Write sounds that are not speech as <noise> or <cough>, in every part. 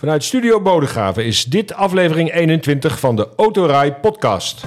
Vanuit Studio Bodegraven is dit aflevering 21 van de Autorij podcast.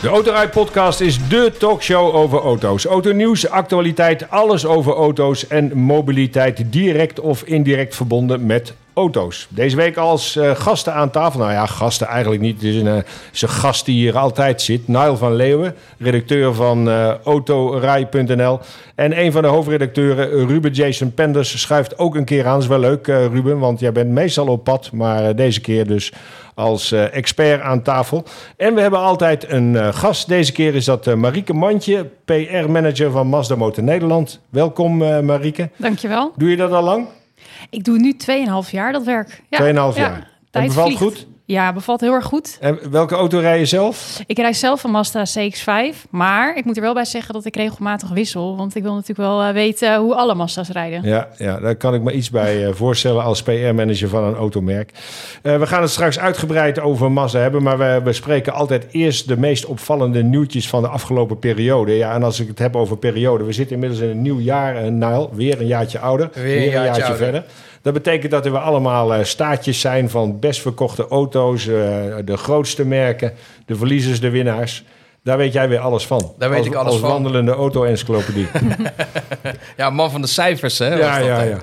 De Autorij podcast is dé talkshow over auto's. Autonieuws, actualiteit, alles over auto's en mobiliteit direct of indirect verbonden met auto's. Deze week als eh, gasten aan tafel. Nou ja, gasten eigenlijk niet. Het is een, eh, is een gast die hier altijd zit. Niall van Leeuwen, redacteur van eh autorij.nl. En een van de hoofdredacteuren, Ruben Jason Penders, schuift ook een keer aan. Dat is wel leuk, Ruben, want jij bent meestal op pad. Maar deze keer dus als expert aan tafel. En we hebben altijd een gast. Deze keer is dat Marieke Mandje, PR-manager van Mazda Motor Nederland. Welkom, Marieke. Dankjewel. Doe je dat al lang? Ik doe nu 2,5 jaar dat werk. Ja, 2,5 ja, jaar. En tijd bevalt vliegt. goed? Ja, bevalt heel erg goed. En welke auto rij je zelf? Ik rijd zelf een Mazda CX-5, maar ik moet er wel bij zeggen dat ik regelmatig wissel, want ik wil natuurlijk wel eh, weten hoe alle Mazda's rijden. Ja, ja, daar kan ik me iets bij eh, voorstellen als PR-manager van een automerk. Eh, we gaan het straks uitgebreid over Mazda hebben, maar we bespreken altijd eerst de meest opvallende nieuwtjes van de afgelopen periode. Ja, en als ik het heb over periode, we zitten inmiddels in een nieuw jaar, en Nile, weer een jaartje ouder, Weer een jaartje ouder. verder. Dat betekent dat er we allemaal eh, staatjes zijn van best verkochte auto's, eh, de grootste merken, de verliezers, de winnaars. Daar weet jij weer alles van. Daar weet ik alles van. Als wandelende auto-encyclopedie. <laughs> ja, man van de cijfers, hè? Ja, ja, ja.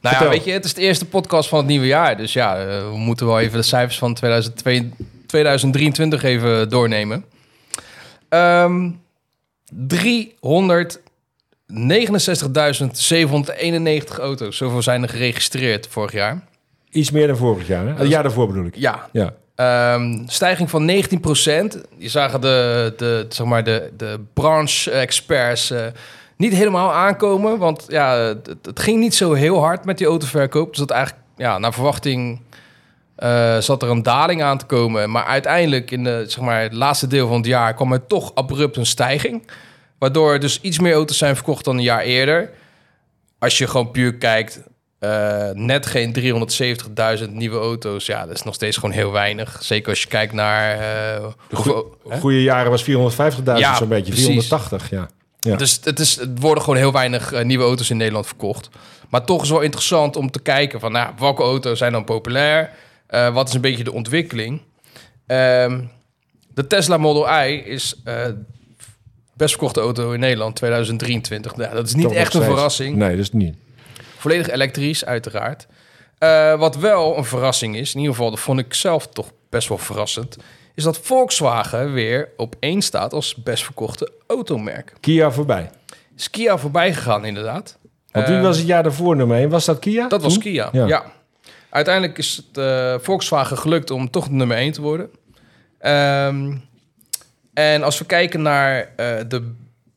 Nou ja, weet je, het is de eerste podcast van het nieuwe jaar. Dus ja, eh, we moeten wel even de cijfers van 2023 even doornemen. Ehm, 300 69.791 auto's. Zoveel zijn er geregistreerd vorig jaar. Iets meer dan vorig jaar, hè? Het jaar daarvoor bedoel ik. Ja. ja. Ehm, stijging van 19 Je zagen de, de, zeg maar de, de branche-experts eh, niet helemaal aankomen. Want ja, het, ging niet zo heel hard met die autoverkoop. Dus dat eigenlijk ja, naar verwachting eh, zat er een daling aan te komen. Maar uiteindelijk in de, zeg maar, het laatste deel van het jaar kwam er toch abrupt een stijging. Waardoor er dus iets meer auto's zijn verkocht dan een jaar eerder. Als je gewoon puur kijkt, eh, net geen 370.000 nieuwe auto's. Ja, dat is nog steeds gewoon heel weinig. Zeker als je kijkt naar... eh, hè? Goede jaren was 450.000 Ja, zo'n beetje, precies. 480, ja. Ja. Dus het, is, het worden gewoon heel weinig eh, nieuwe auto's in Nederland verkocht. Maar toch is wel interessant om te kijken van... Nou, welke auto's zijn dan populair? Wat is een beetje de ontwikkeling? Ehm, de Tesla Model I is best verkochte auto in Nederland 2023. Ja, dat is niet Toch echt een steeds. verrassing. Nee, dat is niet. Volledig elektrisch, uiteraard. Eh, wat wel een verrassing is, in ieder geval, dat vond ik zelf toch best wel verrassend, is dat Volkswagen weer op één staat als best verkochte automerk. Kia voorbij. Is Kia voorbij gegaan, inderdaad. Want wie Eh, was het jaar daarvoor nummer 1? Was dat Kia? Dat was? Kia, Ja. ja. Uiteindelijk is het eh, Volkswagen gelukt om toch nummer 1 te worden. Ehm, en als we kijken naar eh, de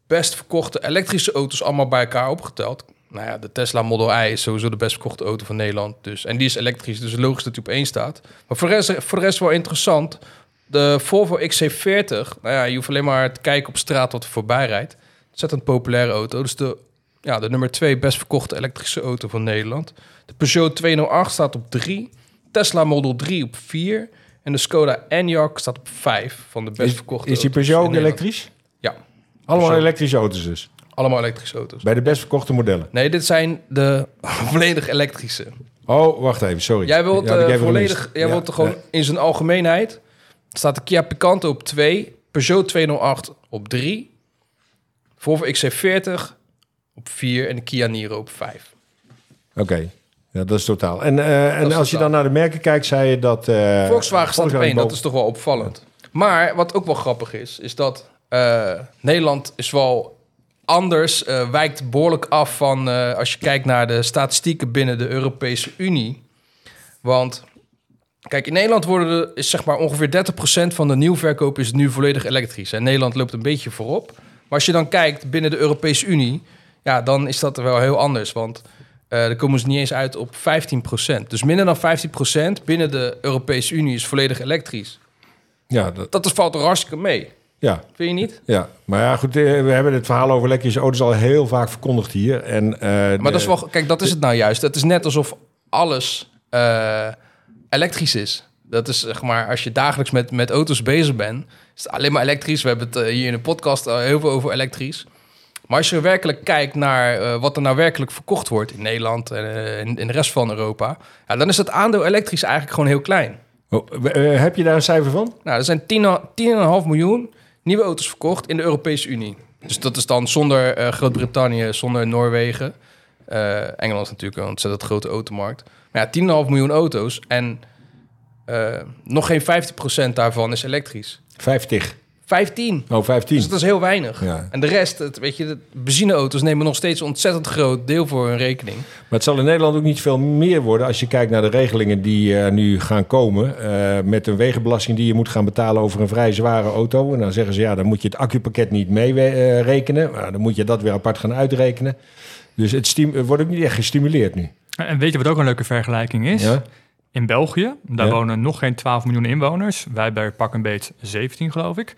best verkochte elektrische auto's allemaal bij elkaar opgeteld. Nou ja, de Tesla Model I is sowieso de best verkochte auto van Nederland. Dus, en die is elektrisch, dus logisch dat die op één staat. Maar voor de rest, wel interessant. De Volvo XC40, nou ja, je hoeft alleen maar te kijken op straat wat er voorbij rijdt. Ontzettend populaire auto. Dus de, ja, de nummer twee best verkochte elektrische auto van Nederland. De Peugeot 208 staat op 3. Tesla Model 3 op 4. En de Skoda Enyaq staat op 5 van de best Is, verkochte is die Peugeot elektrisch? Ja, Allemaal Peugeot. elektrische auto's dus. allemaal elektrische auto's. Bij de best verkochte modellen. Nee, dit zijn de <laughs> volledig elektrische. Oh, wacht even, sorry. Jij wilt ik eh, volledig, jij Ja, wilt er gewoon in zijn algemeenheid. Staat de Kia Picanto op 2, Peugeot 208 op 3, Volvo XC40 op 4 en de Kia Niro op 5. Oké, ja, dat is totaal. En, eh, en als je dan naar de merken kijkt, zei je dat... eh, Volkswagen staat op 1, dat is toch wel opvallend. Maar wat ook wel grappig is, is dat eh, Nederland is wel anders, wijkt behoorlijk af van als je kijkt naar de statistieken binnen de Europese Unie. Want kijk, in Nederland worden er, is zeg maar ongeveer 30% van de nieuwverkoop is nu volledig elektrisch. En Nederland loopt een beetje voorop. Maar als je dan kijkt binnen de Europese Unie, ja, dan is dat wel heel anders. Want eh dan komen ze niet eens uit op 15%. Dus minder dan 15% binnen de Europese Unie is volledig elektrisch. Ja, dat, Dat is- valt er hartstikke mee. ja, Vind je niet? ja, maar ja, goed, eh, we hebben het verhaal over elektrische auto's al heel vaak verkondigd hier. En, eh, Maar dat is wel, kijk, dat is het nou juist. Het is net alsof alles elektrisch is. Dat is zeg maar, als je dagelijks met, met auto's bezig bent, is het alleen maar elektrisch. We hebben het hier in de podcast al heel veel over elektrisch. Maar als je werkelijk kijkt naar eh, wat er nou werkelijk verkocht wordt in Nederland en eh, in, in de rest van Europa, ja, dan is het aandeel elektrisch eigenlijk gewoon heel klein. Oh, eh, heb je daar een cijfer van? Nou, er zijn 10 10,5 miljoen nieuwe auto's verkocht in de Europese Unie. Dus dat is dan zonder Groot-Brittannië, zonder Noorwegen. Engeland is natuurlijk een ontzettend grote automarkt. Maar ja, 10,5 miljoen auto's en nog geen 50% daarvan is elektrisch. 50. 15. Oh, 15. Dus dat is heel weinig. Ja. En de rest, het, weet je, de benzineauto's nemen nog steeds een ontzettend groot deel voor hun rekening. Maar het zal in Nederland ook niet veel meer worden als je kijkt naar de regelingen die eh, nu gaan komen. eh, met een wegenbelasting die je moet gaan betalen over een vrij zware auto. En dan zeggen ze ja, dan moet je het accupakket niet mee eh, rekenen. Maar dan moet je dat weer apart gaan uitrekenen. Dus het het wordt ook niet echt gestimuleerd nu. En weet je wat ook een leuke vergelijking is? Ja? In België, daar Ja. wonen nog geen 12 miljoen inwoners. Wij bij pak een beet 17, geloof ik.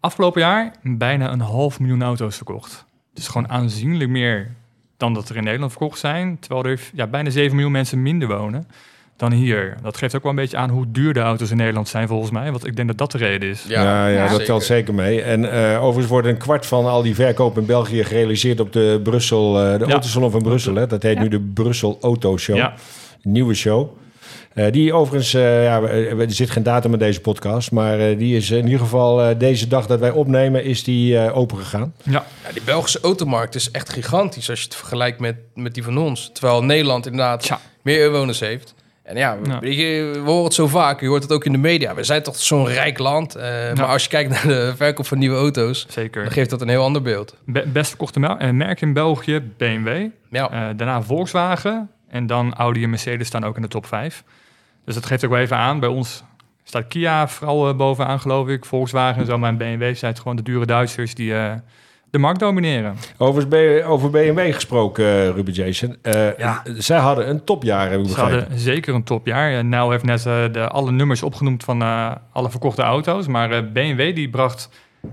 Afgelopen jaar bijna een half miljoen auto's verkocht. Dus gewoon aanzienlijk meer dan dat er in Nederland verkocht zijn. Terwijl er ja, bijna 7 miljoen mensen minder wonen dan hier. Dat geeft ook wel een beetje aan hoe duur de auto's in Nederland zijn volgens mij. Want ik denk dat dat de reden is. Ja, ja, Ja. dat zeker. telt zeker mee. En eh, overigens wordt een kwart van al die verkoop in België gerealiseerd op de Brussel, eh, de Ja. Autosalon van Brussel. Hè? Dat heet Ja. nu de Brussel Auto Show. Nieuwe show. Eh, die overigens, eh, ja, we- er zit geen datum in deze podcast, maar eh, die is in ieder geval eh, deze dag dat wij opnemen, is die eh, open gegaan. ja. Ja, die Belgische automarkt is echt gigantisch als je het vergelijkt met, met die van ons. Terwijl Nederland inderdaad meer inwoners heeft. En ja, je, we horen het zo vaak. Je hoort het ook in de media. We zijn toch zo'n rijk land. eh, Maar als je kijkt naar de verkoop van nieuwe auto's, zeker. dan geeft dat een heel ander beeld. Be- best verkochte eh, merk in België, BMW. Ja, Eh, daarna Volkswagen. En dan Audi en Mercedes staan ook in de top 5. Dus dat geeft ook wel even aan. Bij ons staat Kia vooral eh, bovenaan, geloof ik. Volkswagen en zo. Maar BMW zijn het gewoon de dure Duitsers die eh, de markt domineren. Over, BMW gesproken, eh, Ruben Jason. Eh, Ja. Zij hadden een topjaar, heb ik Ze begrepen. hadden zeker een topjaar. En nou heeft net eh, de, alle nummers opgenoemd van eh, alle verkochte auto's. Maar eh, BMW die bracht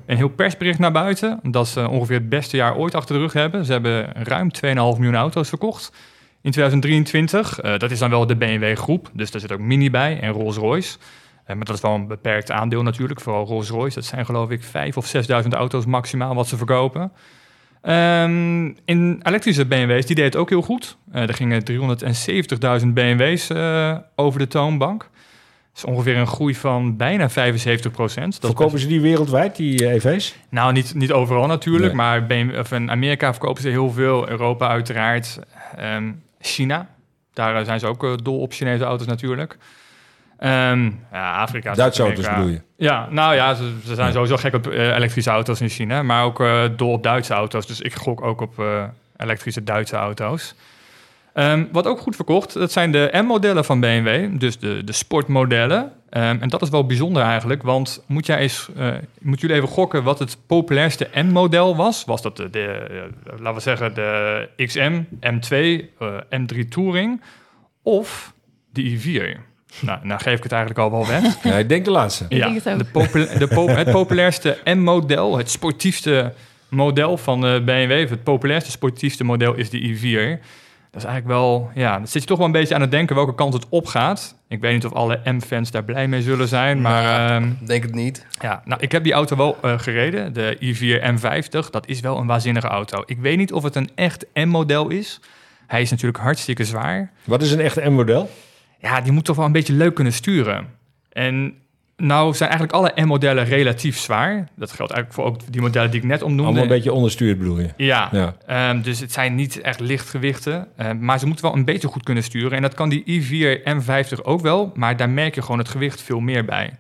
een heel persbericht naar buiten. Dat ze ongeveer het beste jaar ooit achter de rug hebben. Ze hebben ruim 2,5 miljoen auto's verkocht in 2023. Eh, dat is dan wel de BMW-groep. Dus daar zit ook Mini bij en Rolls-Royce. Eh, maar dat is wel een beperkt aandeel natuurlijk. Vooral Rolls-Royce. Dat zijn geloof ik 5.000 of 6.000 auto's maximaal wat ze verkopen. Ehm, in elektrische BMW's, die deed het ook heel goed. Eh, er gingen 370.000 BMW's over de toonbank. Dat is ongeveer een groei van bijna 75 procent. Verkopen ze die wereldwijd, die EV's? Nou, niet, niet overal natuurlijk, Nee. maar BMW, of in Amerika verkopen ze heel veel. Europa uiteraard. Ehm, China, daar eh, zijn ze ook eh, dol op Chinese auto's natuurlijk. Ehm, ja, Afrika. Duitse auto's Zuid-Amerika. bedoel je? Ja, nou ja, ze, ze zijn sowieso gek op eh, elektrische auto's in China, maar ook eh, dol op Duitse auto's. Dus ik gok ook op eh, elektrische Duitse auto's. Ehm, wat ook goed verkocht, dat zijn de M-modellen van BMW, dus de, de sportmodellen. Ehm, en dat is wel bijzonder eigenlijk, want moet jij eens, eh, moet jullie even gokken wat het populairste M-model was? Was dat de, de eh, laten we zeggen, de XM, M2, eh, M3 Touring of de i4? Nou, nou geef ik het eigenlijk al wel weg. <laughs> Ja, ik denk de laatste. Ik Ja, denk het ook. de popula- de pop- het populairste M-model, het sportiefste model van de BMW, of het populairste sportiefste model is de i4. Dat is eigenlijk wel, ja, dan zit je toch wel een beetje aan het denken welke kant het opgaat. Ik weet niet of alle M-fans daar blij mee zullen zijn, maar Nou, ehm, denk het niet. ja, nou, ik heb die auto wel eh, gereden, de i4 M50. Dat is wel een waanzinnige auto. Ik weet niet of het een echt M-model is. Hij is natuurlijk hartstikke zwaar. Wat is een echt M-model? Ja, die moet toch wel een beetje leuk kunnen sturen. En nou zijn eigenlijk alle M-modellen relatief zwaar. Dat geldt eigenlijk voor ook die modellen die ik net omnoemde. Allemaal een beetje onderstuurd bedoel je? Ja, Ja. ehm, dus het zijn niet echt lichtgewichten. ehm, maar ze moeten wel een beetje goed kunnen sturen. En dat kan die i4 M50 ook wel. Maar daar merk je gewoon het gewicht veel meer bij.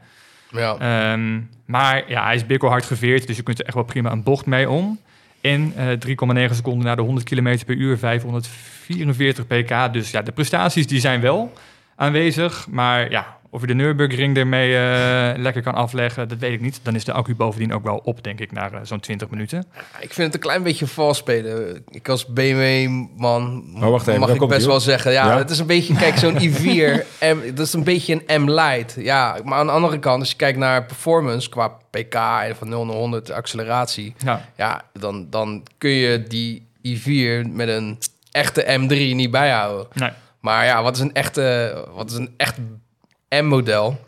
Ja. Ehm, maar ja, hij is bikkelhard geveerd. Dus je kunt er echt wel prima een bocht mee om. En eh 3,9 seconden naar de 100 km per uur, 544 pk. Dus ja, de prestaties die zijn wel aanwezig. Maar ja, of je de Nürburgring ermee eh, lekker kan afleggen, dat weet ik niet. Dan is de accu bovendien ook wel op, denk ik, na eh, zo'n 20 minuten. Ik vind het een klein beetje vals spelen. Ik als BMW-man Maar wacht even, mag ik best wel zeggen. Ja, Ja? het is een beetje, kijk, zo'n i4, <laughs> M, dat is een beetje een M-Light. Ja, maar aan de andere kant, als je kijkt naar performance qua pk en van 0 naar 100 acceleratie, Ja, ja, dan, dan kun je die i4 met een echte M3 niet bijhouden. nee. Maar ja, wat is een echte, wat is een echt M-model?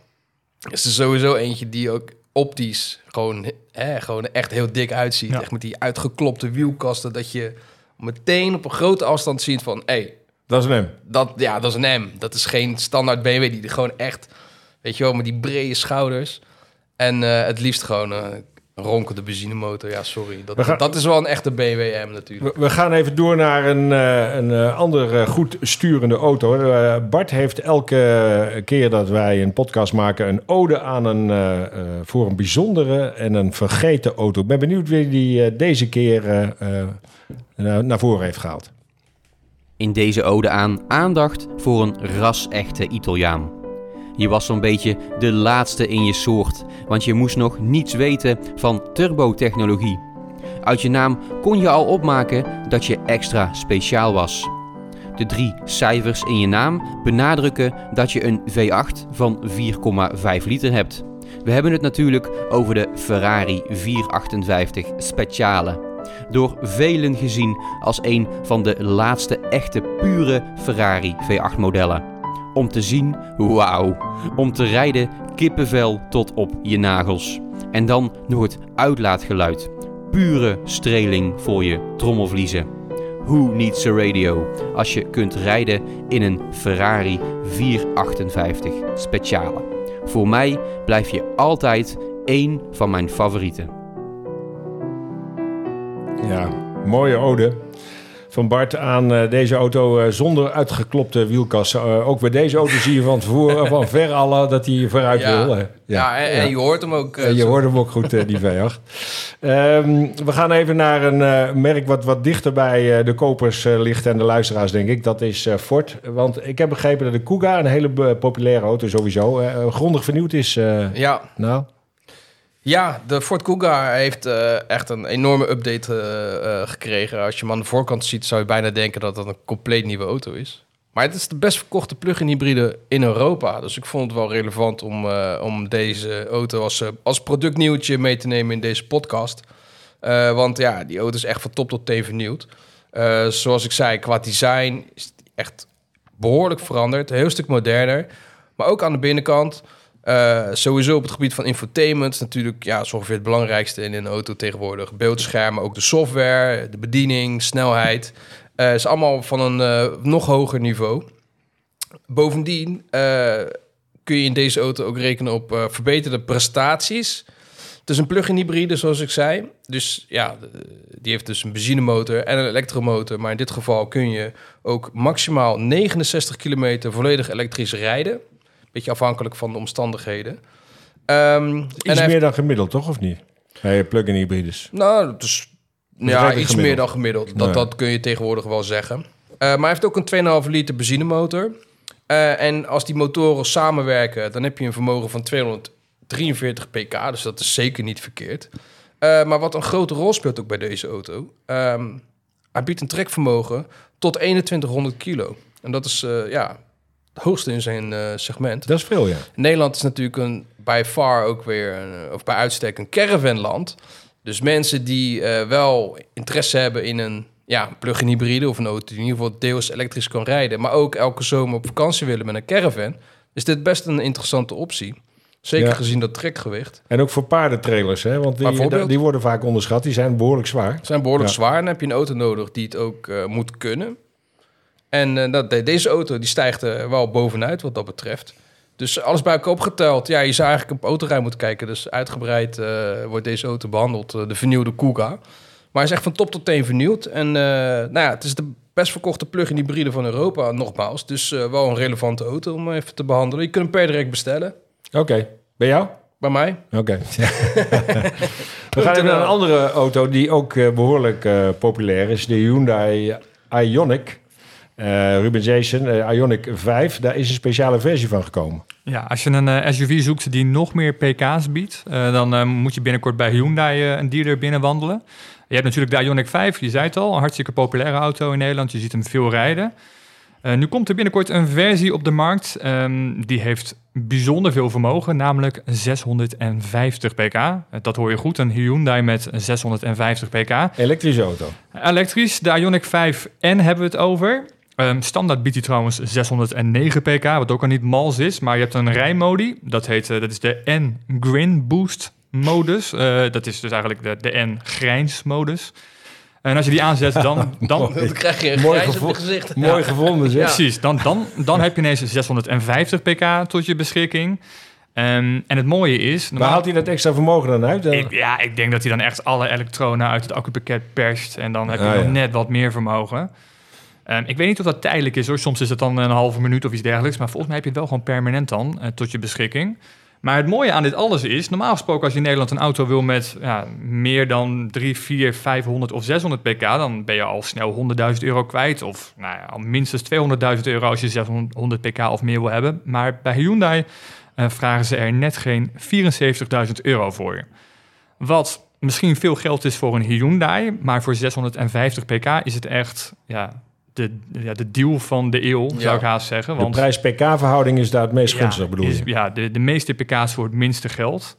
is er sowieso eentje die ook optisch gewoon, hè, gewoon echt heel dik uitziet. Ja. Echt met die uitgeklopte wielkasten, dat je meteen op een grote afstand ziet van... Hey, Dat is een M. dat, ja, dat is een M. Dat is geen standaard BMW die gewoon echt, weet je wel, met die brede schouders. En eh, het liefst gewoon een ronkende benzinemotor. Ja, sorry. Dat, gaan- dat is wel een echte BMW M natuurlijk. We, we gaan even door naar een, eh, een eh, andere eh, goed sturende auto. Bart heeft elke keer dat wij een podcast maken... een ode aan een, eh, eh, voor een bijzondere en een vergeten auto. Ik ben benieuwd wie die deze keer naar- naar voren heeft gehaald. In deze ode aan aandacht voor een ras-echte Italiaan. Je was zo'n beetje de laatste in je soort, want je moest nog niets weten van turbotechnologie. Uit je naam kon je al opmaken dat je extra speciaal was. De drie cijfers in je naam benadrukken dat je een V8 van 4,5 liter hebt. We hebben het natuurlijk over de Ferrari 458 Speciale. Door velen gezien als een van de laatste echte pure Ferrari V8 modellen. Om te zien, wauw. Om te rijden, kippenvel tot op je nagels. En dan nog het uitlaatgeluid. Pure streling voor je trommelvliezen. Who needs a radio als je kunt rijden in een Ferrari 458 Speciale? Voor mij blijf je altijd één van mijn favorieten. Ja, mooie ode van Bart aan eh, deze auto eh, zonder uitgeklopte wielkassen. Eh, ook bij deze auto zie je van tevoren, <laughs> van ver alle, dat hij vooruit Ja. wil. eh. Ja, en, en je hoort hem ook. je zo- hoort hem ook goed, die <laughs> V8. Ehm, we gaan even naar een merk wat wat dichter bij de kopers ligt en de luisteraars, denk ik. Dat is Ford. Want ik heb begrepen dat de Kuga, een hele populaire auto sowieso, grondig vernieuwd is. Ja, nou, Ja, de Ford Kuga heeft eh, echt een enorme update eh, eh, gekregen. Als je hem aan de voorkant ziet, zou je bijna denken dat dat een compleet nieuwe auto is. Maar het is de best verkochte plug-in hybride in Europa. Dus ik vond het wel relevant om, om deze auto als, als productnieuwtje mee te nemen in deze podcast. Want ja, die auto is echt van top tot teen vernieuwd. Zoals ik zei, qua design is het echt behoorlijk veranderd. Een heel stuk moderner. Maar ook aan de binnenkant. Eh, sowieso op het gebied van infotainment natuurlijk ja, is ongeveer het belangrijkste in een auto tegenwoordig. Beeldschermen, ook de software, de bediening, snelheid. Eh is allemaal van een eh, nog hoger niveau. Bovendien kun je in deze auto ook rekenen op verbeterde prestaties. Het is een plug-in hybride, zoals ik zei. Dus ja, die heeft dus een benzinemotor en een elektromotor. Maar in dit geval kun je ook maximaal 69 kilometer volledig elektrisch rijden. Beetje afhankelijk van de omstandigheden. En iets heeft- meer dan gemiddeld, toch? Of niet? Nee, plug-in hybrides. nou, het is ja, iets gemiddeld. meer dan gemiddeld. Dat, Ja. dat kun je tegenwoordig wel zeggen. Eh, maar hij heeft ook een 2,5 liter benzinemotor. Eh, en als die motoren samenwerken, dan heb je een vermogen van 243 pk. Dus dat is zeker niet verkeerd. Eh, maar wat een grote rol speelt ook bij deze auto. ehm, hij biedt een trekvermogen tot 2100 kilo. En dat is ja, het hoogste in zijn eh, segment. Dat is veel, ja. Nederland is natuurlijk een, by far ook weer, een, of bij uitstek, een caravanland. Dus mensen die eh, wel interesse hebben in een ja, plug-in hybride of een auto die in ieder geval deels elektrisch kan rijden, maar ook elke zomer op vakantie willen met een caravan, is dit best een interessante optie. Zeker Ja. gezien dat trekgewicht. En ook voor paardentrailers, hè? Want die, die worden vaak onderschat. Die zijn behoorlijk zwaar. Ze zijn behoorlijk Ja. zwaar en dan heb je een auto nodig die het ook eh, moet kunnen. En eh, dat, de- deze auto die stijgt er wel bovenuit wat dat betreft. Dus alles bij elkaar opgeteld. Ja, je zou eigenlijk op autorij moeten kijken. Dus uitgebreid eh, wordt deze auto behandeld. eh, de vernieuwde Kuga. Maar hij is echt van top tot teen vernieuwd. En nou ja, het is de best verkochte plug-in hybride van Europa, nogmaals. Dus wel een relevante auto om even te behandelen. Je kunt hem per direct bestellen. Oké. Bij jou? Bij mij. Oké. <laughs> We gaan even naar een andere auto die ook eh, behoorlijk eh, populair is. De Hyundai Ioniq. Eh Ruben Jason, eh, Ioniq 5. Daar is een speciale versie van gekomen. Ja, als je een eh, SUV zoekt die nog meer pk's biedt, dan moet je binnenkort bij Hyundai een dealer binnenwandelen. Je hebt natuurlijk de Ioniq 5, je zei het al, een hartstikke populaire auto in Nederland. Je ziet hem veel rijden. Nu komt er binnenkort een versie op de markt. ehm, die heeft bijzonder veel vermogen, namelijk 650 pk. Dat hoor je goed, een Hyundai met 650 pk. Elektrische auto. Elektrisch, de Ioniq 5N hebben we het over. Ehm, standaard biedt hij trouwens 609 pk, wat ook al niet mals is. Maar je hebt een rijmodi, dat, heet, eh, dat is de N-Grin Boost modus. Eh, dat is dus eigenlijk de, de N-Grijns modus. En als je die aanzet, dan... <laughs> dan Dan krijg je een Mooi grijs op gevo- je gezicht. Mooi gevonden, zeg. Precies, dan, dan, dan heb je ineens 650 pk tot je beschikking. Ehm, en het mooie is... Waar normaal- haalt hij dat extra vermogen dan uit? Ik, ja, ik denk dat hij dan echt alle elektronen uit het accupakket perst. En dan heb je Ah, nog ja. net wat meer vermogen. Ehm, ik weet niet of dat tijdelijk is hoor. Soms is het dan een halve minuut of iets dergelijks. Maar volgens mij heb je het wel gewoon permanent dan eh, tot je beschikking. Maar het mooie aan dit alles is, normaal gesproken als je in Nederland een auto wil met ja, meer dan 3, 4, 500 of 600 pk, dan ben je al snel 100.000 euro kwijt. Of nou ja, al minstens 200.000 euro als je 600 pk of meer wil hebben. Maar bij Hyundai eh, vragen ze er net geen 74.000 euro voor. Wat misschien veel geld is voor een Hyundai, maar voor 650 pk is het echt ja, de, ja, de deal van de eeuw, Ja. zou ik haast zeggen. De Want prijs-PK-verhouding is daar het meest gunstig, bedoel is- je? Ja, de, de meeste pk's voor het minste geld.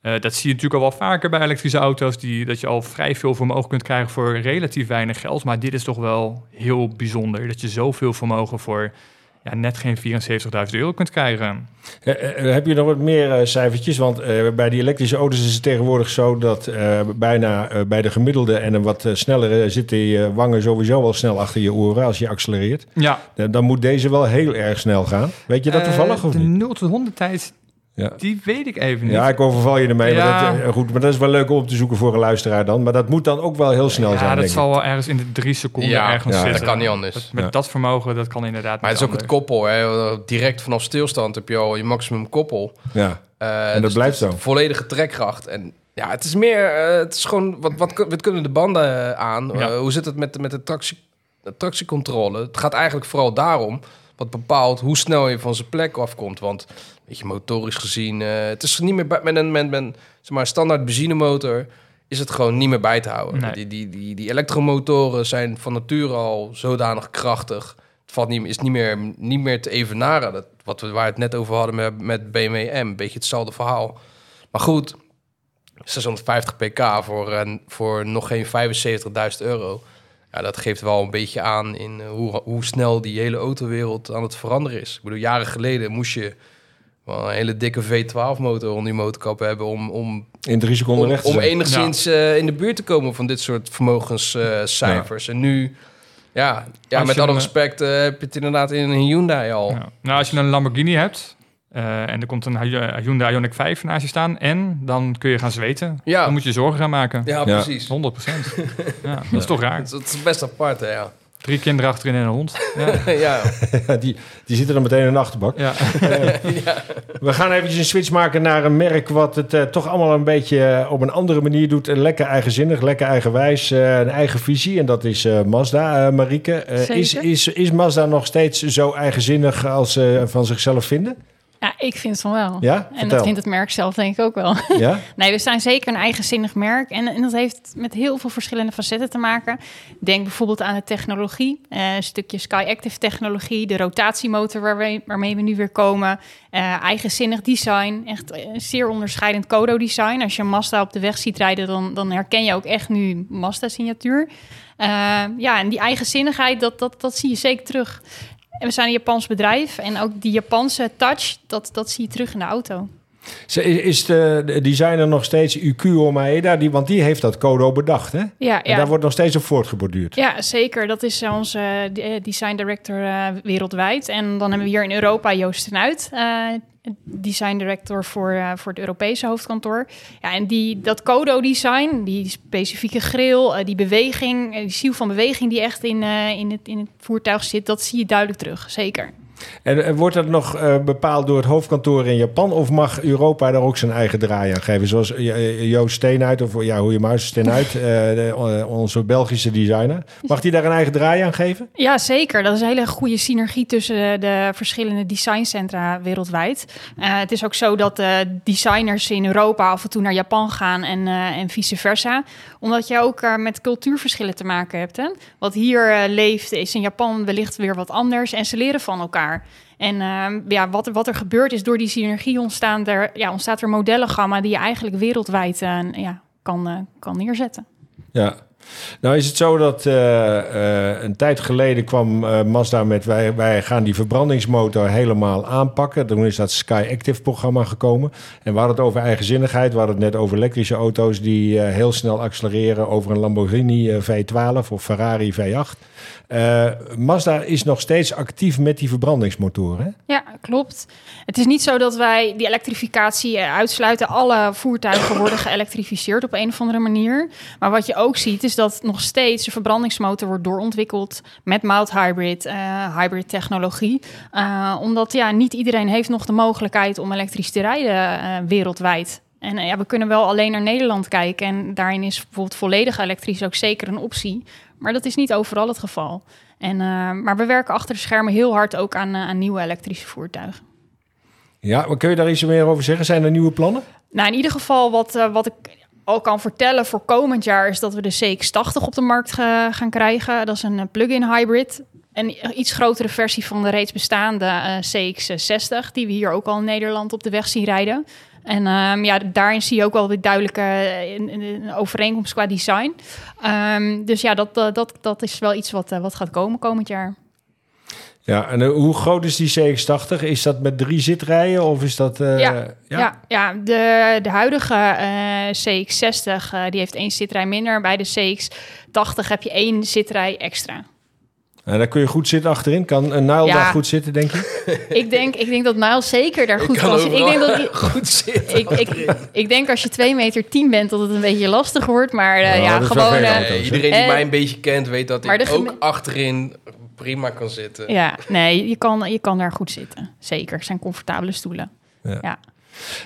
Eh, dat zie je natuurlijk al wel vaker bij elektrische auto's, die, dat je al vrij veel vermogen kunt krijgen voor relatief weinig geld. Maar dit is toch wel heel bijzonder, dat je zoveel vermogen voor ja, net geen 74.000 euro kunt krijgen. Eh, eh, heb je nog wat meer eh, cijfertjes? Want bij die elektrische auto's is het tegenwoordig zo dat bijna bij de gemiddelde en een wat snellere zitten je wangen sowieso wel snel achter je oren als je accelereert. Ja, dan moet deze wel heel erg snel gaan. Weet je dat toevallig of De niet? 0 tot 100 tijd, Ja. die weet ik even niet. Ja, ik overval je ermee. Ja. Maar, dat, eh, goed, maar dat is wel leuk om op te zoeken voor een luisteraar dan. Maar dat moet dan ook wel heel snel Ja, zijn, dat denk zal wel ergens in de drie seconden Ja, ergens ja, dat zitten. kan niet anders. Dat- met Ja. dat vermogen, dat kan inderdaad Maar het is ook het koppel. Hè. Direct vanaf stilstand heb je al je maximum koppel. Ja. Eh, dat dus blijft zo. Volledige trekkracht. En ja, het is meer... eh, het is gewoon... Wat, wat, wat kunnen de banden aan? Ja. Hoe zit het met, met de, tractie, de tractiecontrole? Het gaat eigenlijk vooral daarom... wat bepaalt hoe snel je van zijn plek afkomt. Want, weet je, motorisch gezien... eh, het is niet meer... bij- Met een, met, met, zeg maar, standaard benzinemotor... is het gewoon niet meer bij te houden. Nee. Die, die, die, die elektromotoren zijn van nature al zodanig krachtig... Het valt niet, is niet meer, niet meer te evenaren. Dat, wat we, waar we het net over hadden met, met BMW M. Beetje hetzelfde verhaal. Maar goed, 650 pk voor, voor nog geen 75.000 euro. Ja, dat geeft wel een beetje aan in eh, hoe, hoe snel die hele autowereld aan het veranderen is. Ik bedoel, jaren geleden moest je wel een hele dikke V12-motor onder je motorkap hebben... om, om, In drie seconden om, te om enigszins eh, in de buurt te komen van dit soort vermogenscijfers. En nu, ja, ja Als met alle een, respect, eh, heb je het inderdaad in een Hyundai al. Ja. Nou, als je een Lamborghini hebt eh, en er komt een Hy- Hyundai Ioniq 5 naast je staan en dan kun je gaan zweten. Ja. Dan moet je zorgen gaan maken. Ja, Ja. precies. 100 procent. <laughs> ja, dat is toch raar. Het, het is best apart, hè, ja. Drie kinderen achterin en een hond. Ja. <laughs> <laughs> ja. die, die zitten dan meteen in de achterbak. ja. We gaan eventjes een switch maken naar een merk wat het eh, toch allemaal een beetje eh, op een andere manier doet. Eh, lekker eigenzinnig, lekker eigenwijs, eh, een eigen visie. En dat is eh, Mazda, eh Marieke. Eh, is, Zeker. is, is Mazda nog steeds zo eigenzinnig als ze van zichzelf vinden? Ja, ik vind het van wel. Ja? En Vertel. dat vindt het merk zelf denk ik ook wel. <laughs> Ja? Nee, we zijn zeker een eigenzinnig merk. En, en dat heeft met heel veel verschillende facetten te maken. Denk bijvoorbeeld aan de technologie. Eh, een stukje Sky Active technologie. De rotatiemotor waarmee, waarmee we nu weer komen. Eh, eigenzinnig design. Echt eh, een zeer onderscheidend Kodo-design. Als je een Mazda op de weg ziet rijden... dan, dan herken je ook echt nu Mazda-signatuur. Eh, ja, en die eigenzinnigheid, dat, dat, dat zie je zeker terug. En we zijn een Japans bedrijf. En ook die Japanse touch, dat, dat zie je terug in de auto. Ze- Is de, de designer nog steeds Ukuo Maeda? Die, want die heeft dat Kodo bedacht, hè? Ja, En daar wordt nog steeds op voortgeborduurd. Ja, zeker. Dat is eh, onze eh, design director eh, wereldwijd. En dan hebben we hier in Europa Joost ten Uit, eh, design director voor, eh, voor het Europese hoofdkantoor. Ja, en die, dat Codo-design, die specifieke grill, eh, die beweging, eh, die ziel van beweging die echt in, in, het, in het voertuig zit, dat zie je duidelijk terug, zeker. En eh, wordt dat nog eh, bepaald door het hoofdkantoor in Japan? Of mag Europa daar ook zijn eigen draai aan geven? Zoals eh, Joost Steenuit, of ja, hoe je maar Steenuit, onze Belgische designer. Mag die daar een eigen draai aan geven? Ja, zeker. Dat is een hele goede synergie tussen de, de verschillende designcentra wereldwijd. Het is ook zo dat de designers in Europa af en toe naar Japan gaan en, en vice versa. Omdat je ook met cultuurverschillen te maken hebt. Wat hier leeft is in Japan wellicht weer wat anders en ze leren van elkaar. En eh, ja, wat, wat er gebeurt is door die synergie ontstaan er, ja, ontstaat er modellengamma die je eigenlijk wereldwijd eh, ja, kan, eh, kan neerzetten. Ja. Nou is het zo dat eh, eh, een tijd geleden kwam eh, Mazda met... Wij, wij gaan die verbrandingsmotor helemaal aanpakken. Toen is dat Sky Active programma gekomen. En we hadden het over eigenzinnigheid. We hadden het net over elektrische auto's die heel snel accelereren... over een Lamborghini eh, V12 of Ferrari V8. Eh, Mazda is nog steeds actief met die verbrandingsmotoren. Ja, klopt. Het is niet zo dat wij die elektrificatie uitsluiten. Alle voertuigen worden geëlektrificeerd op een of andere manier. Maar wat je ook ziet is dat nog steeds de verbrandingsmotor wordt doorontwikkeld met mild hybrid, eh, hybrid technologie. Eh, omdat ja, niet iedereen heeft nog de mogelijkheid om elektrisch te rijden eh, wereldwijd. En ja, we kunnen wel alleen naar Nederland kijken. En daarin is bijvoorbeeld volledig elektrisch ook zeker een optie. Maar dat is niet overal het geval. En, maar we werken achter de schermen heel hard ook aan, aan nieuwe elektrische voertuigen. Ja, maar kun je daar iets meer over zeggen? Zijn er nieuwe plannen? Nou, in ieder geval wat, wat ik al kan vertellen voor komend jaar... is dat we de CX-80 op de markt ga- gaan krijgen. Dat is een eh, plug-in hybrid. Een iets grotere versie van de reeds bestaande eh, CX-60... die we hier ook al in Nederland op de weg zien rijden. En ehm, ja, daarin zie je ook wel weer duidelijke eh, een, een- een overeenkomst qua design. Ehm, dus ja, dat, dat, dat is wel iets wat, wat gaat komen komend jaar. Ja, en eh, hoe groot is die CX-80? Is dat met drie zitrijen of is dat... eh, Ja, Ja, ja de, de huidige eh, CX-60 eh, die heeft één zitrij minder. Bij de CX-80 heb je één zitrij extra. En daar kun je goed zitten achterin. Kan een Nile Ja. daar goed zitten, denk je? <laughs> ik, denk, ik denk dat Niles zeker daar goed kan kan zitten. Ik denk, dat, <laughs> goed zitten. ik, ik, ik denk als je 2 meter 10 bent dat het een beetje lastig wordt. Maar eh, Nou, ja, gewoon... eh, iedereen die mij een beetje kent weet dat maar ik ook achterin prima kan zitten. ja, nee, je kan, je kan daar goed zitten. Zeker, het zijn comfortabele stoelen. Ja. Ja.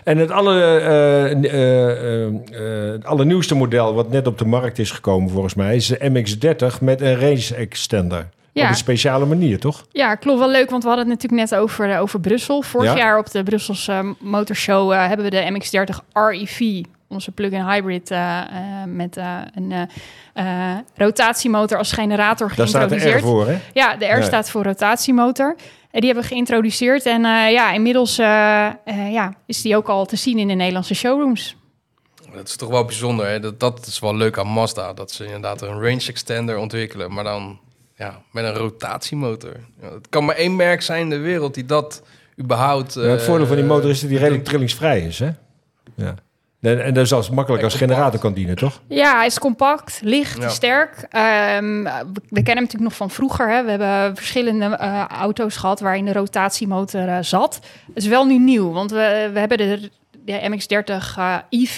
En het alle, eh, eh, eh, eh, het allernieuwste model wat net op de markt is gekomen volgens mij... is de MX-30 met een range extender. Ja. Op een speciale manier, toch? Ja, klopt wel leuk, want we hadden het natuurlijk net over, over Brussel. Vorig Ja. jaar op de Brusselse Motorshow hebben we de MX-30 REV, onze plug-in hybrid, eh, eh, met eh, een rotatiemotor als generator Daar staat de R geïntroduceerd. voor, hè? Ja, de R Ja. staat voor rotatiemotor. En die hebben we geïntroduceerd. En eh, ja, inmiddels eh, eh, ja, is die ook al te zien in de Nederlandse showrooms. Dat is toch wel bijzonder. Hè? Dat, dat is wel leuk aan Mazda. Dat ze inderdaad een range extender ontwikkelen. Maar dan ja, met een rotatiemotor. Ja, het kan maar één merk zijn in de wereld die dat überhaupt... Ja, het voordeel van die motor is dat die redelijk trillingsvrij is, hè? Ja. En, en dat is als makkelijk als compact. generator kan dienen, toch? Ja, hij is compact, licht, Ja. sterk. Ehm, we, we kennen hem natuurlijk nog van vroeger. Hè. We hebben verschillende eh, auto's gehad waarin de rotatiemotor eh, zat. Het is wel nu nieuw, want we, we hebben de, de MX-30 eh, EV.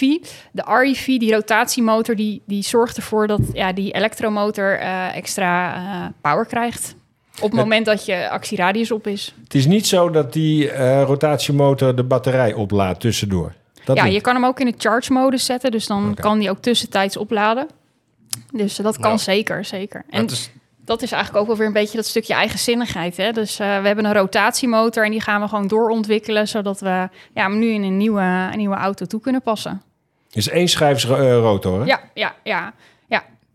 De REV, die rotatiemotor, die, die zorgt ervoor dat ja, die elektromotor eh, extra eh, power krijgt. Op het moment dat je actieradius op is. Het is niet zo dat die eh, rotatiemotor de batterij oplaadt tussendoor. Dat ja, niet. je kan hem ook in de charge modus zetten, dus dan kan die ook tussentijds opladen. Dus eh, dat kan Ja. zeker, zeker. En is, dat is eigenlijk ook wel weer een beetje dat stukje eigenzinnigheid. Hè? Dus eh, we hebben een rotatiemotor en die gaan we gewoon doorontwikkelen, zodat we ja, hem nu in een nieuwe, een nieuwe auto toe kunnen passen. is één schijfs eh, rotor, hè? Ja, ja, ja,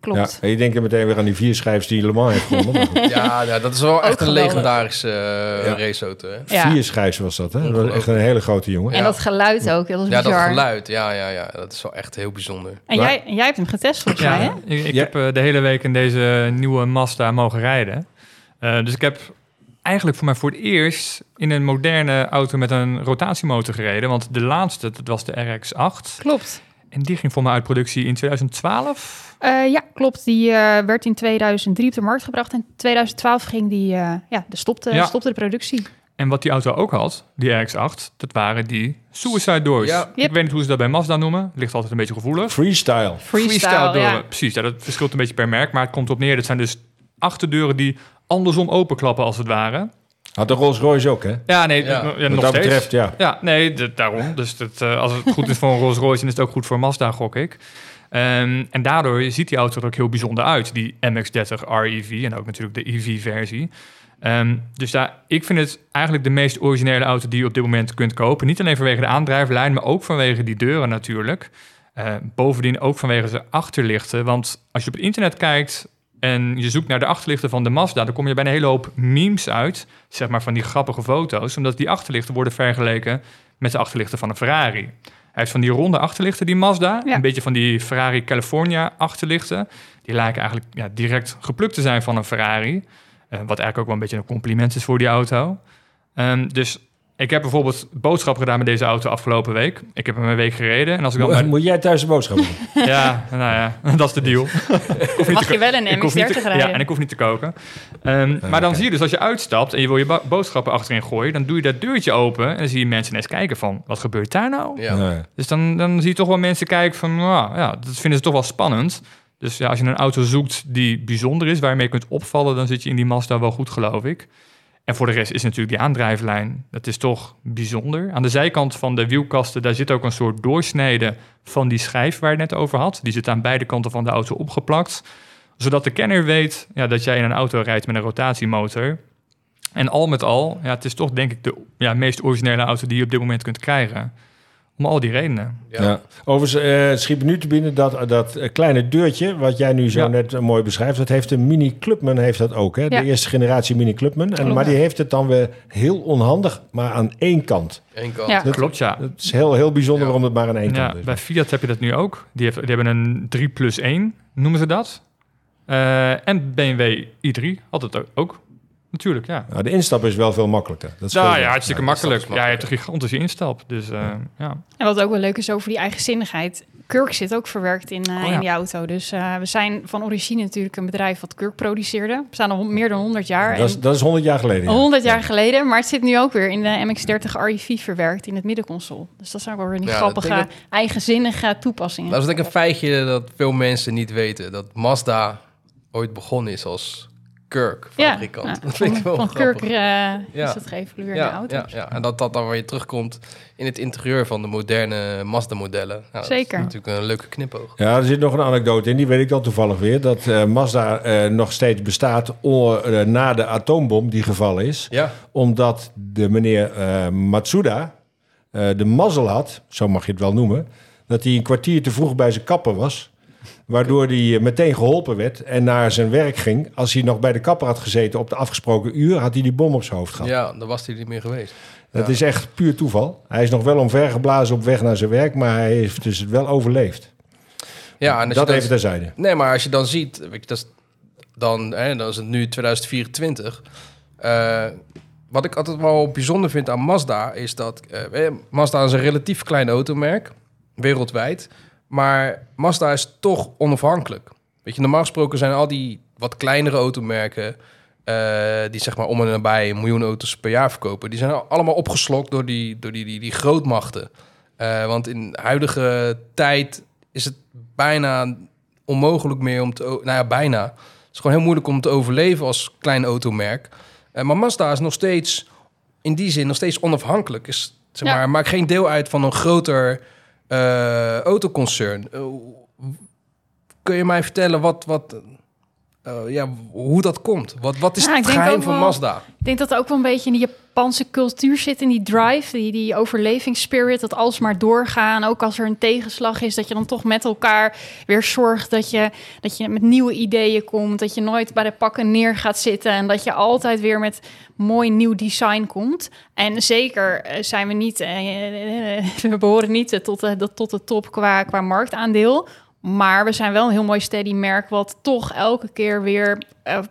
klopt. Ja, en je denkt er meteen weer aan die vier schijfs die Le Mans heeft gewonnen. <laughs> ja, ja, dat is wel echt een geweldig. legendarische eh, Ja. raceauto. Hè? Ja. Vier schijfs was dat, hè? Dat was echt een hele grote jongen. En dat geluid ook, dat is Ja, dat geluid. Ja, ja, ja, dat is wel echt heel bijzonder. En Maar- jij, en jij hebt hem getest volgens mij, hè? Ik, ik Ja. heb eh, de hele week in deze nieuwe Mazda mogen rijden. Eh, dus ik heb eigenlijk voor mij voor het eerst in een moderne auto met een rotatiemotor gereden. Want de laatste, dat was de RX-8. Klopt. En die ging voor mij uit productie in 2012. Eh, ja, klopt. Die eh, werd in 2003 op de markt gebracht. En in 2012 ging die, eh, ja, de stopte, Ja. stopte de productie. En wat die auto ook had, die RX-8, dat waren die suicide doors. Ja. Ik weet niet hoe ze dat bij Mazda noemen. Ligt altijd een beetje gevoelig. Freestyle. Freestyle, deuren. ja. Precies, ja, dat verschilt een beetje per merk. Maar het komt op neer, dat zijn dus achterdeuren die andersom openklappen als het ware. Had de Rolls Royce ook, hè? Ja, nee, Ja. ja, Wat nog dat steeds. betreft, ja. Ja, nee, daarom. Dus dat, eh, als het goed is voor een Rolls Royce, dan is het ook goed voor Mazda, gok ik. Ehm, en daardoor ziet die auto er ook heel bijzonder uit, die MX-30 REV en ook natuurlijk de EV-versie. Ehm, dus daar, ik vind het eigenlijk de meest originele auto die je op dit moment kunt kopen. Niet alleen vanwege de aandrijflijn, maar ook vanwege die deuren natuurlijk. Eh, bovendien ook vanwege de achterlichten. Want als je op het internet kijkt en je zoekt naar de achterlichten van de Mazda, dan kom je bij een hele hoop memes uit. Zeg maar van die grappige foto's. Omdat die achterlichten worden vergeleken met de achterlichten van een Ferrari. Heeft van die ronde achterlichten, die Mazda. Ja. Een beetje van die Ferrari California achterlichten. Die lijken eigenlijk ja, direct geplukt te zijn van een Ferrari. Eh, wat eigenlijk ook wel een beetje een compliment is voor die auto. Ehm, dus ik heb bijvoorbeeld boodschappen gedaan met deze auto afgelopen week. Ik heb hem een week gereden. En als ik dan... Moet, moet jij thuis de boodschappen doen? <laughs> Ja, nou ja, <laughs> dat is de deal. <laughs> Mag te je wel een ik hoef niet te- MX-30 rijden? Ja, en ik hoef niet te koken. Ehm, maar dan zie je dus als je uitstapt en je wil je boodschappen achterin gooien, dan doe je dat deurtje open en dan zie je mensen ineens kijken van, wat gebeurt daar nou? Ja. Nee. Dus dan, dan zie je toch wel mensen kijken van, nou ja, dat vinden ze toch wel spannend. Dus ja, als je een auto zoekt die bijzonder is, waar je mee kunt opvallen, dan zit je in die Mazda wel goed, geloof ik. En voor de rest is natuurlijk die aandrijflijn, dat is toch bijzonder. Aan de zijkant van de wielkasten, daar zit ook een soort doorsnede van die schijf waar je net over had. Die zit aan beide kanten van de auto opgeplakt. Zodat de kenner weet ja, dat jij in een auto rijdt met een rotatiemotor. En al met al, ja, het is toch denk ik de ja, meest originele auto die je op dit moment kunt krijgen. Om al die redenen. Ja. Ja. Overigens eh, schiet me nu te binnen dat, dat eh, kleine deurtje, wat jij nu zo Ja. net eh, mooi beschrijft, dat heeft de Mini Clubman heeft dat ook. Hè? Ja. De eerste generatie Mini Clubman. En, maar die heeft het dan weer heel onhandig, maar aan één kant. Eén kant. Ja. Dat- Klopt, ja. Het is heel, heel bijzonder Ja. waarom het maar aan één Ja, kant is. bij Fiat heb je dat nu ook. Die, heeft, die hebben een 3 plus 1, noemen ze dat. Eh, en BMW i3 had het ook. Natuurlijk, ja. Nou, de instap is wel veel makkelijker. Dat Nou wel. ja, hartstikke Ja, makkelijk. Ja, je hebt een gigantische instap. Dus eh, ja. En wat ook wel leuk is over die eigenzinnigheid. Kurk zit ook verwerkt in, eh, Oh ja. in die auto. Dus eh, we zijn van origine natuurlijk een bedrijf wat Kurk produceerde. We staan al meer dan 100 jaar. Dat is, dat is 100 jaar geleden. ja. 100 jaar geleden. Maar het zit nu ook weer in de MX-30 REV verwerkt in het middenconsole. Dus dat zijn wel weer die Ja, dat grappige, eigenzinnige toepassingen. Dat is denk ik een feitje dat veel mensen niet weten. Dat Mazda ooit begonnen is als Kirk fabrikant. ja, dat vind ik wel van grappig. Kurk eh, Ja. is dat geëvolueerde ja, auto. ja, ja, en dat dat dan weer terugkomt in het interieur van de moderne Mazda-modellen. Nou, dat Zeker. is natuurlijk een leuke knipoog. Ja, er zit nog een anekdote in, die weet ik dan toevallig weer. Dat eh, Mazda eh, nog steeds bestaat na de atoombom die gevallen is. Ja, Omdat de meneer eh, Matsuda eh, de mazzel had, zo mag je het wel noemen... dat hij een kwartier te vroeg bij zijn kapper was... Waardoor hij eh, meteen geholpen werd en naar zijn werk ging. Als hij nog bij de kapper had gezeten op de afgesproken uur... had hij die bom op zijn hoofd gehad. ja, dan was hij niet meer geweest. Dat Ja. is echt puur toeval. Hij is nog wel omvergeblazen op weg naar zijn werk... maar hij heeft dus het wel overleefd. Ja, en dat even terzijde. Nee, maar als je dan ziet, weet je, dat is, dan, hè, dan is het nu 2024. Eh, wat ik altijd wel bijzonder vind aan Mazda is dat eh, Mazda is een relatief klein automerk, wereldwijd. Maar Mazda is toch onafhankelijk. Weet je, normaal gesproken zijn al die wat kleinere automerken, eh, die zeg maar om en nabij een miljoen auto's per jaar verkopen, die zijn al- allemaal opgeslokt door die, door die, die, die grootmachten. Eh, want in huidige tijd is het bijna onmogelijk meer om te... Nou ja, bijna. Het is gewoon heel moeilijk om te overleven als klein automerk. Eh, maar Mazda is nog steeds, in die zin, nog steeds onafhankelijk. Is, zeg Ja. maar, maakt geen deel uit van een groter eh, autoconcern. Eh, kun je mij vertellen wat... wat eh, ja, hoe dat komt? Wat, wat is Ja, ik het geheim van wel- Mazda? Ik denk dat ook wel een beetje in die Japanse cultuur zit, in die drive, die, die overlevingsspirit, dat alsmaar doorgaan. Ook als er een tegenslag is, dat je dan toch met elkaar weer zorgt dat je, dat je met nieuwe ideeën komt, dat je nooit bij de pakken neer gaat zitten en dat je altijd weer met mooi nieuw design komt. En zeker eh, zijn we niet, eh, eh, we behoren niet tot de, tot de top qua, qua marktaandeel. Maar we zijn wel een heel mooi steady merk, wat toch elke keer weer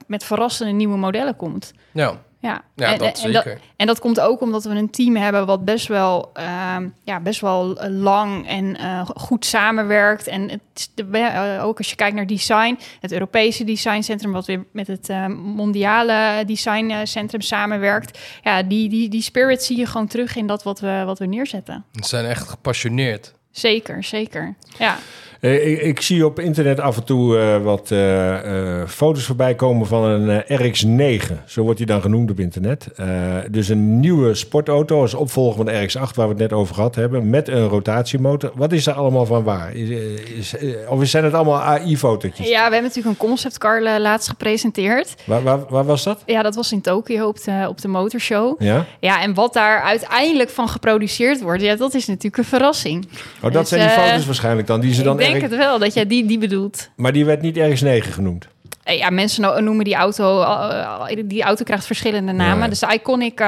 met verrassende nieuwe modellen komt. Ja, Ja, ja en, dat en- zeker. en dat komt ook omdat we een team hebben wat best wel, ehm, ja, best wel eh, lang en eh, goed samenwerkt. En het, de, eh, ook als je kijkt naar design, het Europese designcentrum, wat weer met het eh, mondiale designcentrum samenwerkt. Ja, die, die, die spirit zie je gewoon terug in dat wat we, wat we neerzetten. Ze zijn echt gepassioneerd. Zeker, zeker. Ja, ik, ik zie op internet af en toe eh, wat eh, eh, foto's voorbij komen van een eh, RX-9. Zo wordt die dan genoemd op internet. Eh, dus een nieuwe sportauto als opvolger van de RX-8, waar we het net over gehad hebben, met een rotatiemotor. Wat is daar allemaal van waar? Is, eh, is, eh, of zijn het allemaal AI-fotootjes? ja we hebben natuurlijk een conceptcar eh, laatst gepresenteerd. Waar, waar, waar was dat? Ja, dat was in Tokio op de, op de motorshow. Ja? Ja, en wat daar uiteindelijk van geproduceerd wordt, ja, dat is natuurlijk een verrassing. Oh, dat Dus, zijn die eh, foto's waarschijnlijk dan. Die ze dan denk het wel, dat jij die, die bedoelt. Maar die werd niet RX-9 genoemd. Eh, ja, mensen no- noemen die auto, eh, eh, die auto krijgt verschillende namen. Ja. Dus de Iconic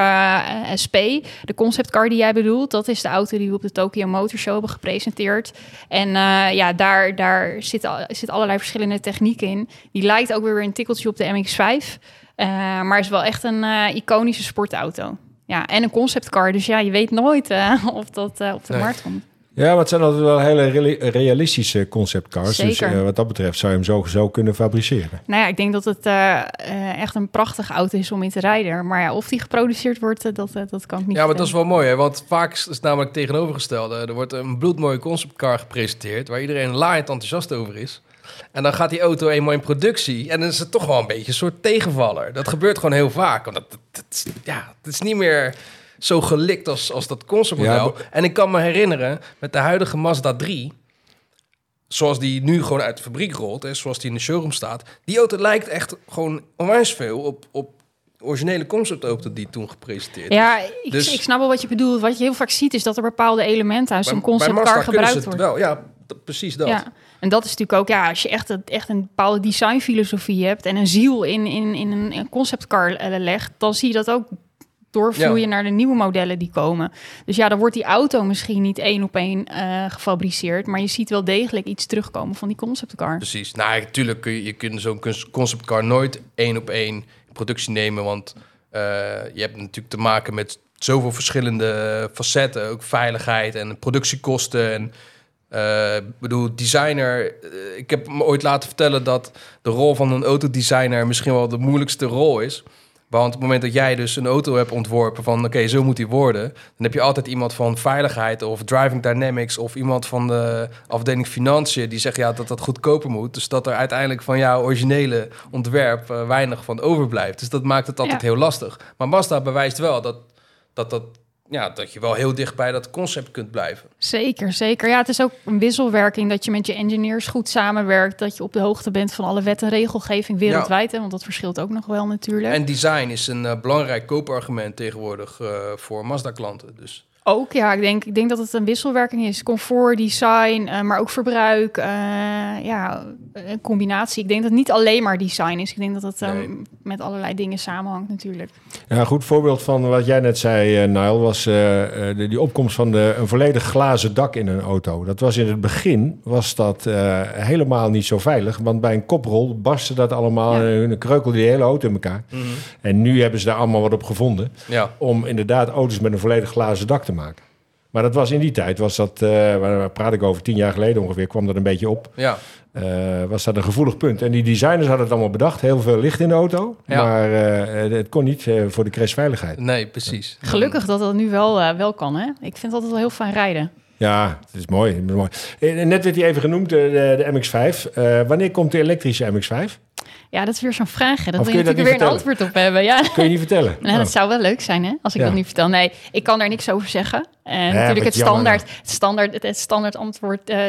SP, de conceptcar die jij bedoelt, dat is de auto die we op de Tokyo Motor Show hebben gepresenteerd. En eh, ja, daar, daar zit, al- zit allerlei verschillende technieken in. Die lijkt ook weer een tikkeltje op de MX-5, eh, maar is wel echt een eh, iconische sportauto. Ja, en een conceptcar, dus ja, je weet nooit eh, <laughs> of dat eh, op de Nee. markt komt. Ja, maar het zijn altijd wel hele reali- realistische conceptcars. Dus eh, wat dat betreft zou je hem zo, zo kunnen fabriceren. Nou ja, ik denk dat het eh, eh, echt een prachtige auto is om in te rijden. Maar ja, of die geproduceerd wordt, dat, dat kan ik niet Ja, maar dat is wel mooi, hè? want vaak is het namelijk tegenovergestelde. Er wordt een bloedmooie conceptcar gepresenteerd... waar iedereen laaiend enthousiast over is. En dan gaat die auto eenmaal in productie... en dan is het toch wel een beetje een soort tegenvaller. Dat gebeurt gewoon heel vaak. Want dat, dat, dat- ja, het is niet meer zo gelikt als, als dat conceptmodel. Ja, en ik kan me herinneren, met de huidige Mazda 3... zoals die nu gewoon uit de fabriek rolt... en zoals die in de showroom staat... die auto lijkt echt gewoon onwijs veel op... op originele conceptauto die toen gepresenteerd is. Ja, ik, Dus- ik snap wel wat je bedoelt. Wat je heel vaak ziet is dat er bepaalde elementen uit zo'n conceptcar gebruikt worden. wel. Ja, precies dat. Ja, en dat is natuurlijk ook, ja, als je echt, een- echt een bepaalde designfilosofie hebt en een ziel in, in, in een conceptcar legt, dan zie je dat ook doorvloeien Ja. naar de nieuwe modellen die komen. Dus ja, dan wordt die auto misschien niet één op één eh, gefabriceerd, maar je ziet wel degelijk iets terugkomen van die conceptcar. Precies. Nou, natuurlijk kun je, je kunt zo'n conceptcar nooit één op één productie nemen, want eh, je hebt natuurlijk te maken met zoveel verschillende facetten, ook veiligheid en productiekosten en eh, ik bedoel, designer. ik heb me ooit laten vertellen dat de rol van een autodesigner misschien wel de moeilijkste rol is. Want op het moment dat jij dus een auto hebt ontworpen van oké, zo moet die worden, dan heb je altijd iemand van veiligheid of driving dynamics of iemand van de afdeling financiën die zegt ja dat dat goedkoper moet. Dus dat er uiteindelijk van jouw originele ontwerp eh, weinig van overblijft. Dus dat maakt het altijd Ja. heel lastig. Maar Mazda bewijst wel dat, dat, dat, ja, dat je wel heel dicht bij dat concept kunt blijven. Zeker, zeker. Ja, het is ook een wisselwerking dat je met je engineers goed samenwerkt, dat je op de hoogte bent van alle wet en regelgeving wereldwijd, hè, want dat verschilt ook nog wel natuurlijk. En design is een eh, belangrijk koopargument tegenwoordig eh, voor Mazda-klanten. Dus Ook, ja, ik denk, ik denk dat het een wisselwerking is. Comfort, design, eh, maar ook verbruik. eh, ja, een combinatie. Ik denk dat het niet alleen maar design is. Ik denk dat het eh, Nee. met allerlei dingen samenhangt natuurlijk. Ja, een goed voorbeeld van wat jij net zei, eh Nile, was eh, eh, de- die opkomst van de, een volledig glazen dak in een auto. Dat was in het begin was dat eh, helemaal niet zo veilig, want bij een koprol barstte dat allemaal Ja. en dan kreukelde die hele auto in elkaar. En nu hebben ze daar allemaal wat op gevonden ja, om inderdaad auto's met een volledig glazen dak te maken. Maar dat was in die tijd, was dat, eh, waar, waar praat ik over, tien jaar geleden ongeveer, kwam dat een beetje op. ja. Eh, was dat een gevoelig punt. En die designers hadden het allemaal bedacht. Heel veel licht in de auto. Ja. Maar eh, het kon niet voor de crashveiligheid. nee, precies. Gelukkig dat dat nu wel, wel kan. Hè? Ik vind het altijd wel heel fijn rijden. Ja, het is mooi. Het is mooi. Net werd hij even genoemd, eh, de, de MX-5. Eh, wanneer komt de elektrische MX-5? Ja, dat is weer zo'n vraag. Hè? Dat Of wil je natuurlijk weer een niet antwoord op hebben. Ja. Kun je niet vertellen? <laughs> Nou, dat Oh. zou wel leuk zijn, hè? Als ik Ja. dat nu vertel. Nee, ik kan daar niks over zeggen. En wat natuurlijk het standaard, het standaard, het, standaard antwoord eh,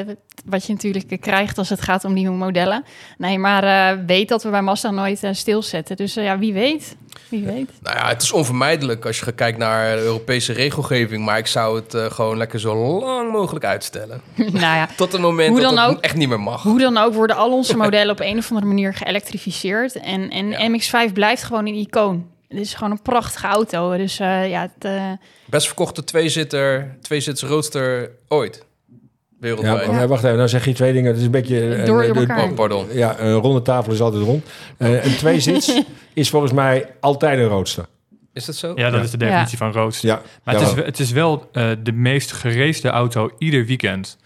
wat je natuurlijk krijgt als het gaat om nieuwe modellen. Nee, maar eh, weet dat we bij Mazda nooit eh, stilzetten. Dus eh, ja, wie weet. Wie weet. Nou ja, het is onvermijdelijk als je kijkt naar de Europese regelgeving. Maar ik zou het eh, gewoon lekker zo lang mogelijk uitstellen. <laughs> nou ja, Tot het moment Hoe dat dan het ook. echt niet meer mag. hoe dan ook worden al onze <laughs> modellen op een of andere manier geëlektrificeerd. En, en Ja. MX-5 blijft gewoon een icoon. Het is gewoon een prachtige auto. Dus eh, ja, het, eh, Best verkochte tweezitter, tweezitter roadster ooit. Ja, Wereldwijd. maar wacht even. Nou zeg je twee dingen. Het is een beetje... eh, Door de- elkaar. Oh, pardon. Ja, een ronde tafel is altijd rond. Eh, een tweezits <laughs> is volgens mij altijd een roadster. Is dat zo? Ja, dat Ja. is de definitie van roadster. Ja, Maar het is, het is wel eh, de meest gereesde auto ieder weekend.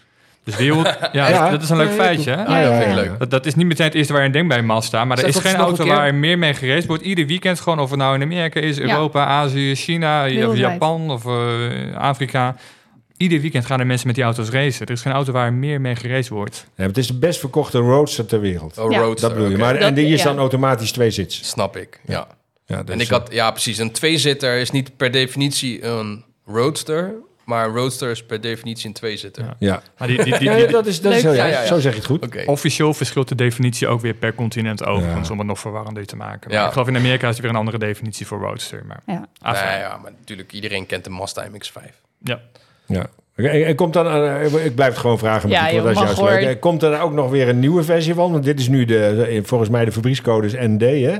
Dus wereld, <laughs> ja, Ja. dat is een leuk feitje. Hè? Ah, ja, ja, ja. leuk. Dat, dat is niet meteen het eerste waar je denkt bij Mazda. Maar er is geen auto waar meer mee gereisd wordt. Ieder weekend gewoon, of het nou in Amerika is, Ja. Europa, Azië, China, of. Japan of eh, Afrika. Ieder weekend gaan er mensen met die auto's racen. Er is geen auto waar meer mee gereisd wordt. Ja, het is de best verkochte roadster ter wereld. Oh, Ja. roadster. Dat bedoel je. Maar, Dat- en die is ja. dan automatisch tweezits. Snap ik, ja. Ja, dus, En ik had, ja precies, een tweezitter is niet per definitie een roadster. Maar een roadster is per definitie een tweezitter. Ja. Ja, Maar die, die, die, <laughs> Ja, die- dat is, dat is Leuk. zo, ja, Ja, zo zeg je het goed. Officieel verschilt de definitie ook weer per continent overigens. Ja. Om het nog verwarrender te maken. Maar ik geloof in Amerika is er weer een andere definitie voor roadster. Maar, ja. ah, ja, maar natuurlijk, iedereen kent de Mazda MX-5. ja. Ja. En, en komt dan, eh, ik blijf het gewoon vragen, Ja, is mag juist leuk. hoor. Eh, Komt er ook nog weer een nieuwe versie van? Want dit is nu de, de- volgens mij de fabriekscode is ND, hè?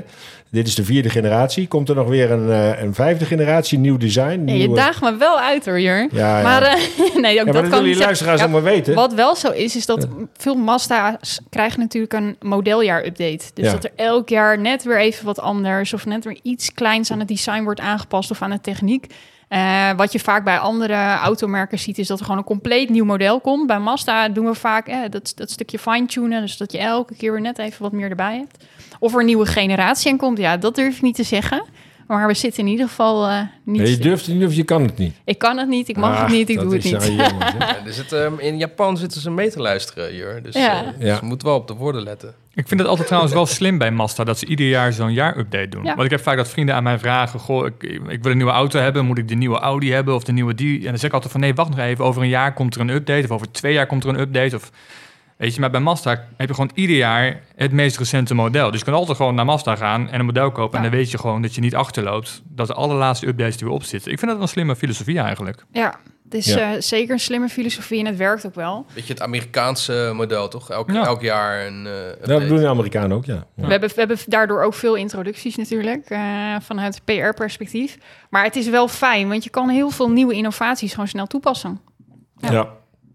Dit is de vierde generatie. Komt er nog weer een, eh, een vijfde generatie, nieuw design? Ja, je nieuwe- daagt me wel uit hoor, Jur. Ja, ja. Maar eh, <laughs> nee, ook maar dat dat kan je luisteraars allemaal weten. Wat wel zo is, is dat veel Mazda's krijgen natuurlijk een modeljaar-update. Dus dat er elk jaar net weer even wat anders... of net weer iets kleins aan het design wordt aangepast of aan de techniek. Eh, wat je vaak bij andere automerken ziet, is dat er gewoon een compleet nieuw model komt. Bij Mazda doen we vaak eh, dat, dat stukje fine-tunen, dus dat je elke keer weer net even wat meer erbij hebt. Of er een nieuwe generatie aan komt, ja, dat durf ik niet te zeggen. Maar we zitten in ieder geval eh, niet... Nee, je durft het niet of je kan het niet. Ik kan het niet, ik mag Ah, het niet, ik dat doe het niet. Ja, er zit, <laughs> ehm, in Japan zitten ze mee te luisteren, Jur. Dus, Ja. eh, Ja. dus je moet wel op de woorden letten. Ik vind het altijd trouwens wel slim bij Mazda dat ze ieder jaar zo'n jaarupdate doen. Ja. Want ik heb vaak dat vrienden aan mij vragen: Goh, ik, ik wil een nieuwe auto hebben, moet ik de nieuwe Audi hebben of de nieuwe die? En dan zeg ik altijd van nee, wacht nog even. Over een jaar komt er een update of over twee jaar komt er een update. Of, weet je, maar bij Mazda heb je gewoon ieder jaar het meest recente model. Dus je kan altijd gewoon naar Mazda gaan en een model kopen. Ja. En dan weet je gewoon dat je niet achterloopt. Dat de allerlaatste updates die weer op zitten. Ik vind dat een slimme filosofie eigenlijk. Ja, het is Ja. eh, zeker een slimme filosofie en het werkt ook wel. Beetje het Amerikaanse model, toch? Elk, Ja. elk jaar een eh, Dat doen de Amerikanen ook, ja. ja. We, hebben, we hebben daardoor ook veel introducties natuurlijk, eh, vanuit PR-perspectief. Maar het is wel fijn, want je kan heel veel nieuwe innovaties gewoon snel toepassen. Ja.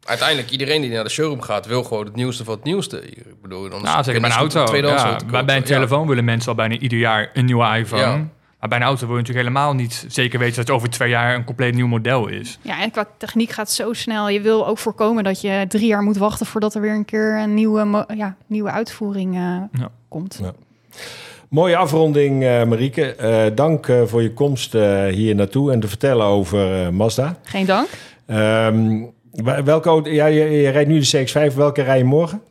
Uiteindelijk, iedereen die naar de showroom gaat, wil gewoon het nieuwste van het nieuwste. Ik bedoel, dan Nou, zeker bij een auto. Ja, auto bij, bij een. Ja. telefoon willen mensen al bijna ieder jaar een nieuwe iPhone. Ja. Maar bij een auto wil je natuurlijk helemaal niet zeker weten dat het over twee jaar een compleet nieuw model is. Ja, en qua techniek gaat het zo snel. Je wil ook voorkomen dat je drie jaar moet wachten voordat er weer een keer een nieuwe, ja, nieuwe uitvoering eh, Ja. komt. Ja. Mooie afronding, eh Marieke. Eh, dank eh, voor je komst eh, hier naartoe en te vertellen over eh, Mazda. Geen dank. Ehm, welke auto, ja, je, je rijdt nu de CX-5. Welke rij je morgen?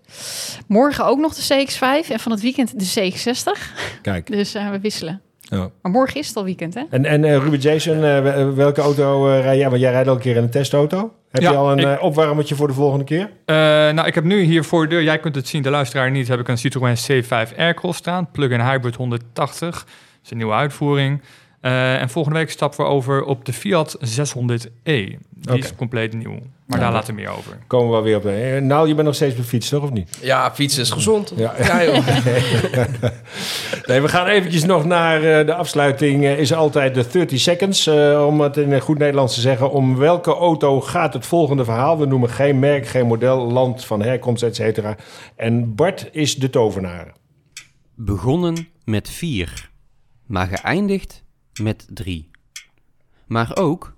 Morgen ook nog de CX-5 en van het weekend de CX-60. Kijk. Dus eh, we wisselen. Ja. Maar morgen is het al weekend, hè? En, en eh, Ruben Jason, eh, wel- welke auto eh, rij jij? Want jij rijdt al een keer in een testauto. Heb Ja, je al een ik- opwarmertje voor de volgende keer? Eh, nou, ik heb nu hier voor de deur, jij kunt het zien, de luisteraar niet, heb ik een Citroën C5 Aircross staan. Plug-in hybrid 180. Dat is een nieuwe uitvoering. Eh, en volgende week stappen we over op de Fiat 600e. Die is compleet nieuw. Maar Ja, daar dat- later meer over. Komen we wel weer op. Eh, nou, je bent nog steeds fiets, toch? Of niet? Ja, fietsen is gezond. Ja. Ja, joh. <laughs> <laughs> Nee, we gaan eventjes nog naar eh, de afsluiting. is altijd de 30 seconds. eh, om het in goed Nederlands te zeggen. Om welke auto gaat het volgende verhaal? We noemen geen merk, geen model, land van herkomst, et cetera. En Bart is de tovenaar. Begonnen met vier, maar geëindigd met drie. Maar ook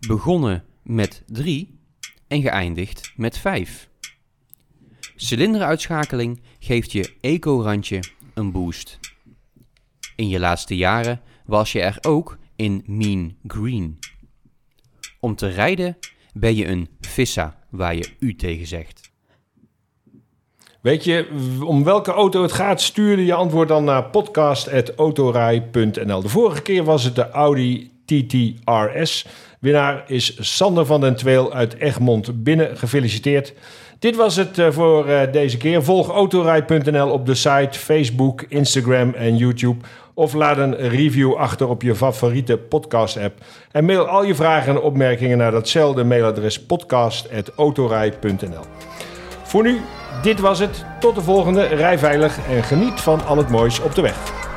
begonnen met drie en geëindigd met vijf. Cilinderuitschakeling geeft je eco-randje een boost. In je laatste jaren was je er ook in Mean Green. Om te rijden ben je een vissa waar je u tegen zegt. Weet je om welke auto het gaat? Stuurde je antwoord dan naar podcast.autorij.nl. De vorige keer was het de Audi TT RS. Winnaar is Sander van den Tweel uit Egmond binnen. Gefeliciteerd. Dit was het eh, voor eh, deze keer. Volg autorij.nl op de site, Facebook, Instagram en YouTube. Of laat een review achter op je favoriete podcast-app. En mail al je vragen en opmerkingen naar datzelfde mailadres podcast.autorij.nl. Voor nu, dit was het. Tot de volgende. Rij veilig en geniet van al het moois op de weg.